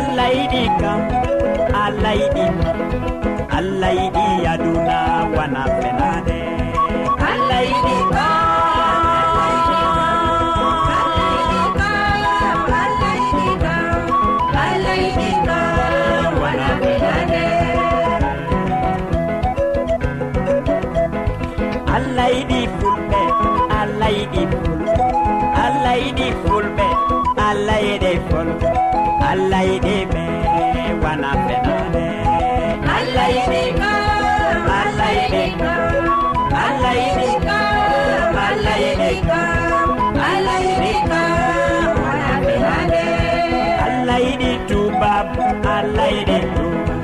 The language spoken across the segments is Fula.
allah yiɗi kam allah yiɗi allah yiɗi aduna wana fenade. Allah yiɗi kam allah yiɗi fulɓe allah yiɗi fulɓe allah yiɗi fulɓe allah yiɗime wana fenade allah yiɗika allah yiɗika allah yiɗika allah yiɗika allah yiɗika wana fenade allah yiɗi tubab allah yiɗi tuba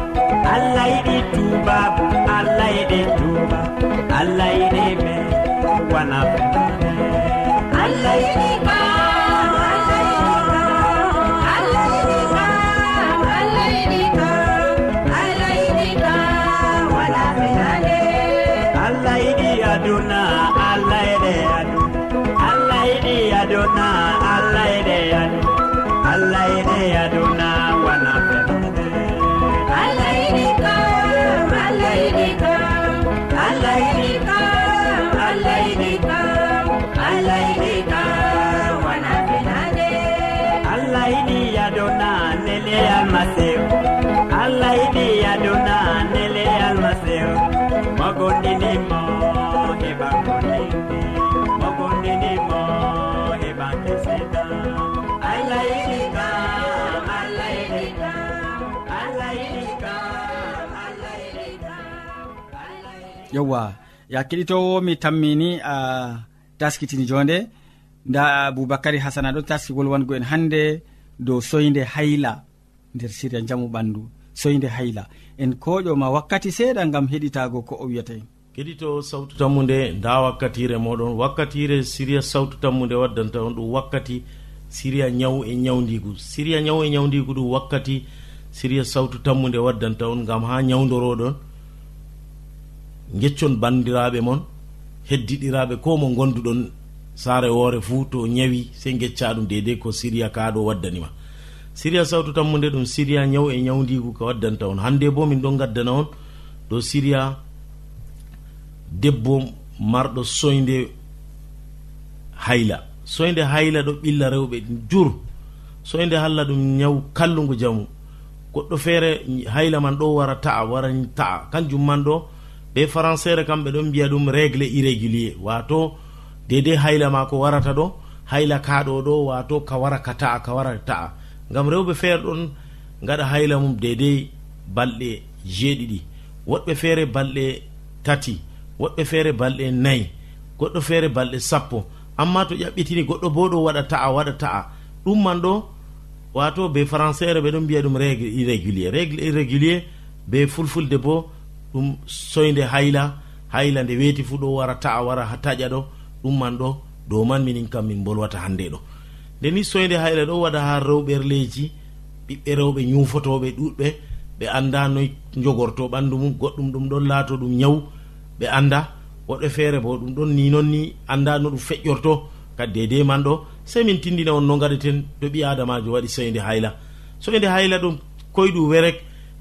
allah yiɗi tubab allah yiɗi tuba yewwa ya keɗitowo mi tammini a taskitini jonde. Nda aboubacary hasana ɗo taski wolwango en hannde dow soyde hayla nder siriya jamu ɓandu. Soyde hayla. En koƴoma wakkati seeɗa gam heɗitago ko o wiyata en. Keɗito sawtu tammude nda wakkatire moɗon. Wakkatire siriya sawtu tammude waddanta on ɗum wakkati siriya ñaw e ñawdigu siriya ñaw e ñawdigu ɗum wakkati siriya sawtu tammude waddanta on gam ha ñawdoroɗon geccon bandiraɓe moon heddiɗiraɓe ko mo gonduɗon saare woore fuu to ñawi sey gecca ɗum dedei ko siriya kaɗo waddanima siriya sawtu tammude ɗum siriya ñaw e ñawdigu ko waddanta on. Hande bo min ɗon gaddana on dow siriya debbo marɗo soyde hayla. Soyde hayla ɗo ɓilla rewɓe jur. Soyde halla ɗum ñaw kallugu jamu. Goɗɗo feere hayla man ɗo wara ta'a wara ta'a. Kanjum man ɗo ɓe françére kamɓe ɗon mbiya ɗum régle irrégulier. Wato dede hayla ma ko warata ɗo hayla kaɗo ɗo wato ka wara ka ta'a ka wara ta'a. Gam rewɓe feere ɗon gaɗa hayla mum dedei balɗe jeeɗiɗi. Woɗɓe feere balɗe tati woɗɓe feere balɗe nayi goɗɗo feere balɗe sappo. Amma to ƴaɓɓitini goɗɗo bo ɗo waɗa ta'a waɗa ta'a. Ɗum man ɗo wato be françére ɓe ɗon mbiya ɗum régle irrégulier. Régle irrégulier be fulfulde bo ɗum soyde hayla hayla nde weeti fuu ɗo wara ta'a wara ha taƴa ɗo ɗum man ɗo dow man minin kam min bolwata hannde ɗo. Nde ni soyde hayla ɗo waɗa ha rewɓerleji ɓiɓɓe rewɓe ñufotoɓe ɗuɗɓe ɓe annda noy jogorto ɓanndu mum goɗɗum ɗum ɗon laato ɗum ñaw ɓe annda woɗɓe feere bo ɗum ɗon ni noon ni annda no ɗum feƴƴorto kadi dede man ɗo sey min tindina on no gaɗeten to ɓi adamajo waɗi soyde hayla. Soyde hayla ɗum koyɗu werek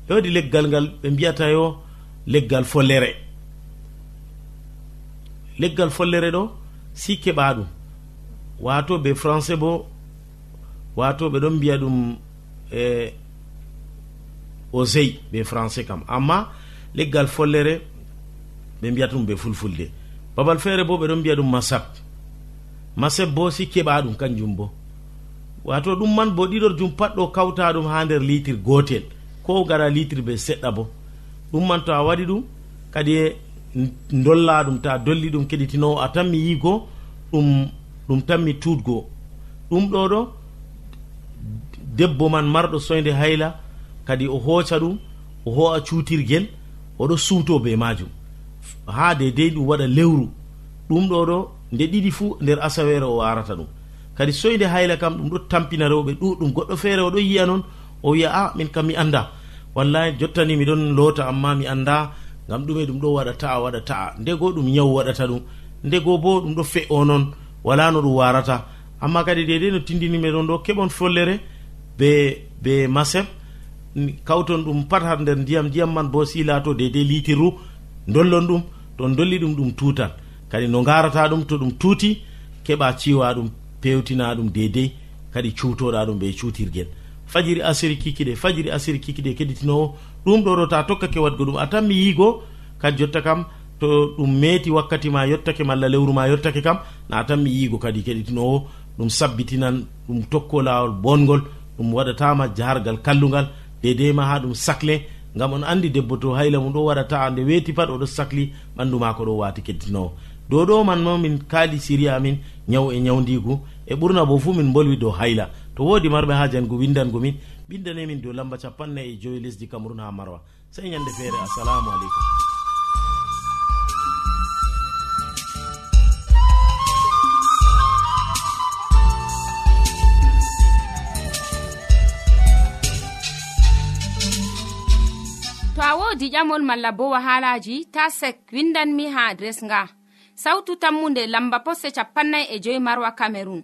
ɓe waɗi leggal ngal ɓe mbiyata yo leggal follere. Leggal follere ɗo si keɓa ɗum. Wato ɓe français bo wato ɓe ɗon mbiya ɗum e osey ɓe français kam. Amma leggal follere ɓe mbiyata ɗum ɓe fulfulde. Babal feere bo ɓe ɗon mbiya ɗum masab. Masab bo si keɓa ɗum kanjum bo. Wato ɗum man bo ɗiɗor jum pat ɗo kawta ɗum ha nder litre gotel. Ko gara litre ɓe seɗɗa bo. ɗum man to a waɗi ɗum kadi e dolla ɗum ta dolli ɗum keɗitinowo a tanmi yigo ɗum ɗum tanmi mi ɗum ɗo ɗo debbo man marɗo soyde hayla kadi o hooca ɗum o ho'a cuutirgel oɗo suuto be majum ha de dey ɗum waɗa lewru. Ɗum ɗo ɗo nde ɗiɗi fuu nder asawere o arata ɗum. Kadi soyde hayla kam ɗum ɗo tampina rewɓe ɗuɗum goɗɗo feere oɗo yiya noon o wiya a ah, min kam mi annda. wallahi jottani miɗon loota amma mi annda ngam ɗume ɗum ɗo waɗa ta'a waɗa ta'a. Ndego ɗum nyawu waɗata ɗum ndego bo ɗum ɗo fe'o noon wala no ɗum warata amma kadi dede no tindini meɗon ɗo keɓon follere be be maseb kawton ɗum pat har nder ndiyam ndiyam man bo si laato dedei litiru dollon ɗum to dolli ɗum ɗum tutan kadi no garata ɗum to ɗum tuuti keɓa ciwa ɗum pewtina ɗum dedei kadi cuutoɗa ɗum ɓe cuutirguel fajiri asiri kikiɗe fajiri asiri kikiɗe keɗitinowo ɗum ɗo ɗo ta tokkake wadgo ɗum a tan mi yigo kadi jotta kam to ɗum meeti wakkati ma yottake malla lewru ma yottake kam na tan mi yigo kadi keɗitinowo ɗum sabbitinan ɗum tokko lawol bongol ɗum waɗatama jahargal kallugal dedei ma ha ɗum sacle gam on andi debbo to hayla mum ɗo waɗata nde weeti pat oɗo sahli ɓandu ma ko ɗo wati keddinowo dow ɗo man ma min kaali siri amin ñaw e ñawdigu e ɓurna bo fuu min bolwi dow hayla. to woodi marɓe ha jango windango min ɓindanemin dow lamba capannayi e joyi lesdi cameron ha marwa. Sey ñande feere assalamu aleykum. To a wodi ƴamol malla bo wahalaji ta sek windanmi ha adres nga. Sautu tammunde lamba posse capannay e joyi marwa camerun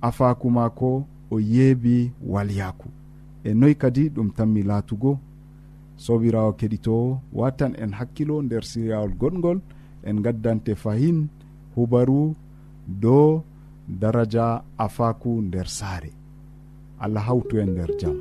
afaku maako o yeebi walyaku e noyi kadi ɗum tanmi laatugo sobirawo keɗitowo watan en hakkilo nder siryawol goɗgol en gaddante fahin hubaru dow daraja afaku nder saare. Allah hawtu en nder jam.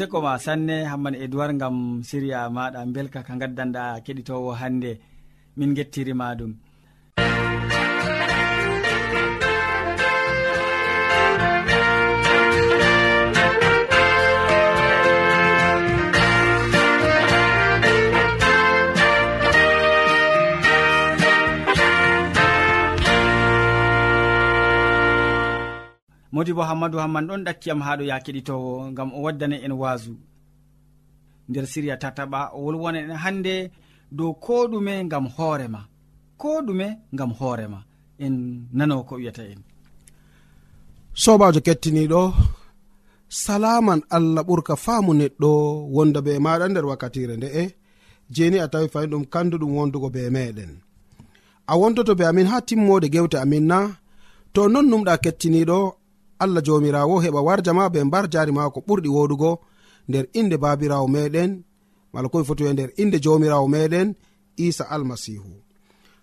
useko ma sanne hamman edoird gam siriya maɗa belka ka gaddanɗa keɗitowo hande min gettirima ɗum. modi bo hammadou hamman ɗon ɗakkiyam haɗo ya keɗitowo gam o waddane en wasu nder siriya tataɓa o wolwona en hande dow ko ɗume gam hoorema ko ɗume gam hoorema en nano ko wiyata en. Sobajo kettiniɗo salaman allah ɓurka faamu neɗɗo wonda be maɗa nder wakkatire nde'e jeni a tawi fayin ɗum kanduɗum wondugo be meɗen. A wondoto be amin ha timmode gewte amin na to non numɗa kettiniɗo allah jomirawo heɓa warja ma be mbar jari mako ɓurɗi woɗugo nder inde babirawo meɗen mala komi foti e nder inde jomirawo meɗen isa almasihu.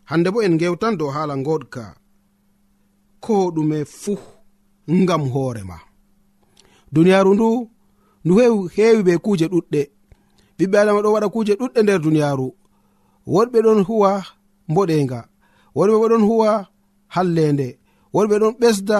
Hande bo en gewtan dow hala goɗka ko ɗume fuu ngam hoorema duniyaru ndu ndu heewi be kuuje ɗuɗɗe. Ɓiɓɓe adama ɗo waɗa kuuje ɗuɗɗe nder duniyaru. Woɗɓe ɗon huwa mboɗenga woɗɓe bo ɗon huwa hallende woɗɓe ɗon ɓesda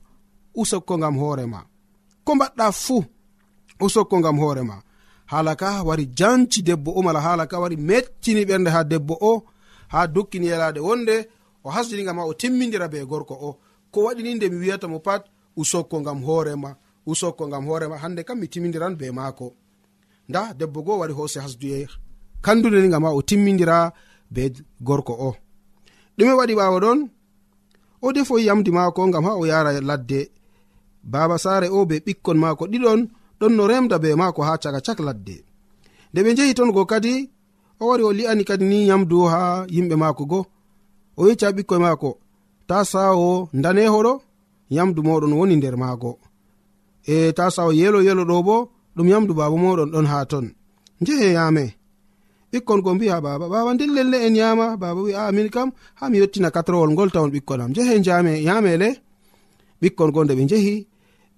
usokko gam hoorema ko mbaɗɗa fuu usokko gam hoorema haala ka wari janci debbo o mala haala ka wari mettini ɓernde ha debbo o ha dukkini yalade wonde o hasdiniga ma o timmidira be gorko o. Ko waɗini nde mi wiyata mo pat usokko gam hoorema usokko gam hoorema hande kam mi timmidiran be maako. Nda debbo goo wari hoose hasduye kandude ni gam a o timmidira be gorko o. Ɗume waɗi ɓawo ɗon o defoyi yamdi maako gam ha o yara ladde. baba saare o be ɓikkon maako ɗiɗon ɗon no remda be maako ha caka cak ladde. Nde ɓe njehi ton go kadi o wari o li'ani kadi ni yamdu ha yimɓe maako go. O yecca ha ɓikkoye maako ta sawo ndanehoɗo yamdu moɗon woni nder maago. E ta sawo yelo yelo ɗo bo ɗum yamdu baba moɗon ɗon ha ton. Njehe yame ɓikkon go mbiha baba baba nden lelle en yama baba wi a min kam ha mi yettina katrowol ngol tawon ɓikkon am. Njehe jame yamele ɓikkon go nde ɓe njehi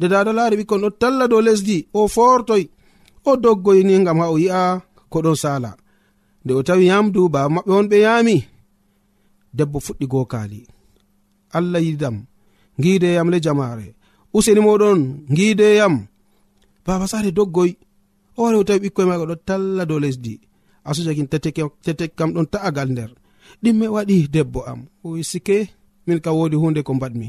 nde dada laari ɓikkon ɗo talla dow lesdi o fortoy o doggoyni gam ha o yi'a ko ɗon sala nde o tawi yamdu baba maɓɓe on ɓe yami debbo fuɗɗi gokali allah yidam gideyam le jamare useni moɗon gideyam baba sare doggoy o wari o tawi ɓikkoye maga ɗo talla dow lesdi. Asujakin tetek kam ɗon ta'agal nder. Ɗimme waɗi debbo am. O sike min kam wodi hunde ko mbaɗmi.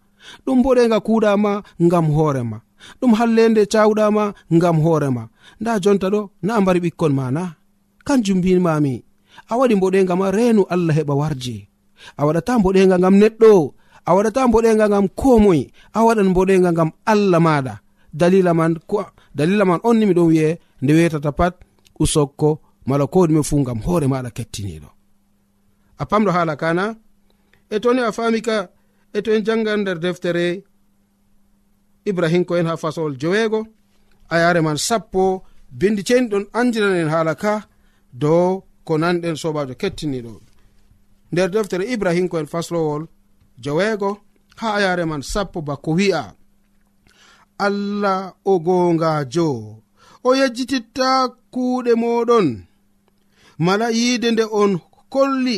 ɗum boɗega kuuɗama ngam hoorema ɗum hallende cawɗama ngam hoorema nda jonta ɗo na mbari ɓikkon ma na kanjum mbimami a waɗi mboɗega ma reenu allah heɓa warje a waɗata mboɗega ngam neɗɗo a waɗata mboɗega ngam komoy a waɗan mboɗega ngam allah maɗa. Dalila man ko dalila man on ni miɗon wi'e nde wetata pat usokko mala ko ɗume fuu ngam hoore maɗa kettiniɗo. A pamɗo haala kana e toni a fami ka e to en jangan nder deftere ibrahim ko en ha fasowol joweego. A yare man sappo bindi ceni ɗon andiran en haala ka dow ko nanɗen sobajo kettiniɗo nder deftere ibrahim ko en faslowol joweego ha a yare man sappo bako wi'a. Allah o gongajo o yejjititta kuuɗe moɗon mala yiide nde on kolli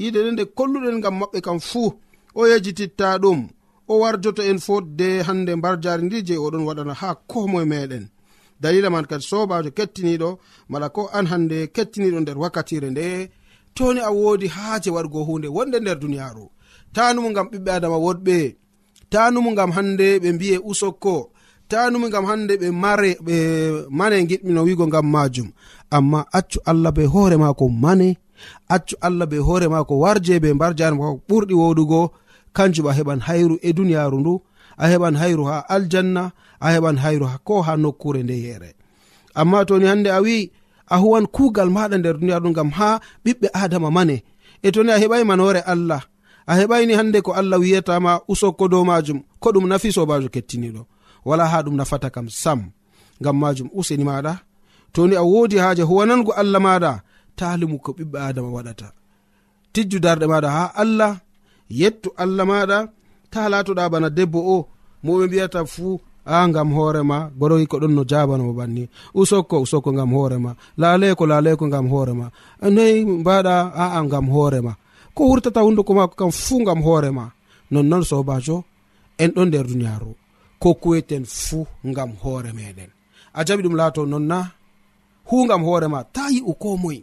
yide nde nde kolluɗen gam maɓɓe kam fuu o yejititta ɗum o warjoto en fotde hande mbar jari ndi je oɗon waɗana ha komoe meɗen dalila man kadi sobajo kettiniɗo mala ko an hande kettiniɗo nder wakkatire nde toni a wodi haaje wargo hunde wonde nder duniyaru tanumu gam ɓiɓɓe adama woɗɓe tanumu gam hande ɓe mbiye usokko tanumu gam hande ɓe mare ɓe mane giɗmino wigo gam majum amma accu allah be hoore mako mane accu allah be hoore ma ko warje be mbar jare ma ko ɓurɗi woɗugo kanjum a heɓan hayru e duniyaru ndu a heɓan hayru ha aljanna a heɓan hayru ko ha nokkure nde yere amma toni hande a wi a huwan kugal maɗa nder duniyaru ɗum gam ha ɓiɓɓe adama mane. E toni a heɓai manore allah a heɓaini hande ko allah wiyatama usokko dow majum ko ɗum nafi sobajo kettiniɗo wala ha ɗum nafata kam sam ngam majum useni maɗa toni a wodi haaje huwanango allah maɗa talimu ko ɓiɓɓe adama waɗata. Tijju darɗe maɗa ha allah yettu allah maɗa ta latoɗa bana debbo o moɓe mbiyata fuu a gam hoorema goroyi ko ɗon no jabanamo banni. Usokko usokko gam hoorema laleko laleko gam hoorema noyi mbaɗa aa gam hoorema ko wurtata hunduko mako kam fuu gam hoorema nonnoon sobajo en ɗon nder duniyaru ko kuweten fuu gam hoore meɗen a jaɓi ɗum laato nonna hu gam hoorema ta yi'u ko moye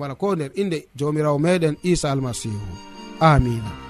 wala ko nder inde jawmirawo meɗen isa almasihu. Amina.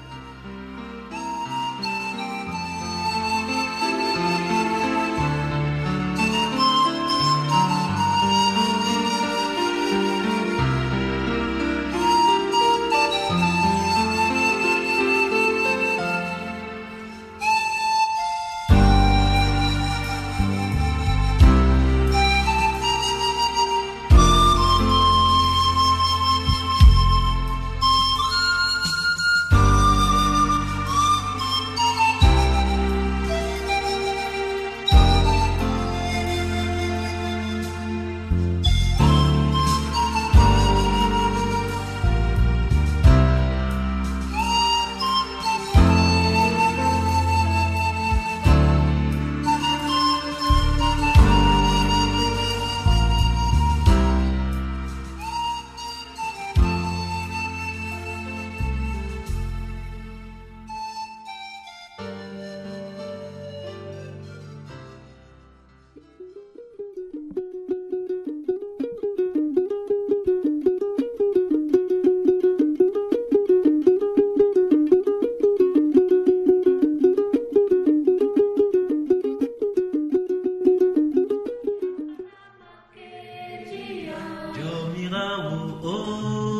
ɓirawo o oh,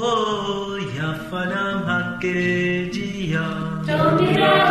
oh, oh, yafanam hakkejiya tawmirawo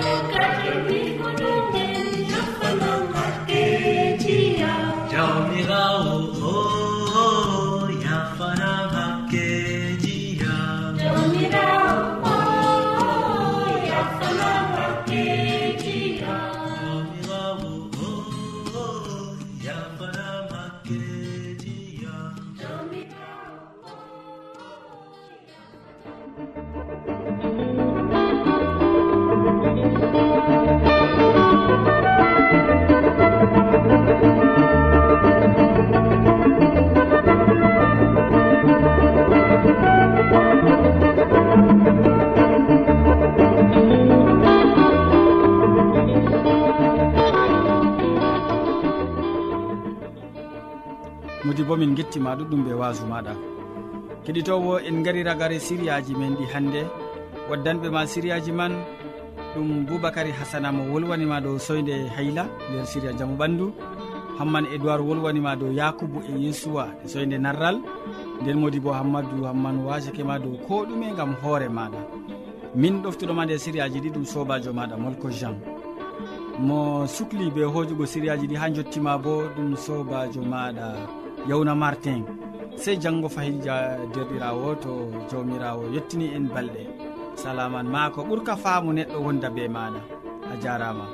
Thank you. min gettima ɗuɗɗum ɓe wasu maɗa. Keɗitowo en gari ragare siriyaji men ɗi hannde waddanɓe ma siriyaji man ɗum boubacary hasana mo wolwanima dow soyde hayla nder siria jaamu ɓandu. Hamman édoird wolwanima dow yakubu e yesuwa e soyde narral. Nden modi bo hammadou hamman wasakema dow ko ɗume gam hoore maɗa. Min ɗoftuɗoma nde siriyaji ɗi ɗum sobajo maɗa molko jean. Mo sukli be hojugo siriyaji ɗi ha jottima bo ɗum sobajo maɗa. yawna martin. Sey janggo fayi derɗirawo to jawmirawo yettini en balɗe. Salaman ma ko ɓuurka faamu neɗɗo wonda be maɗa a jarama.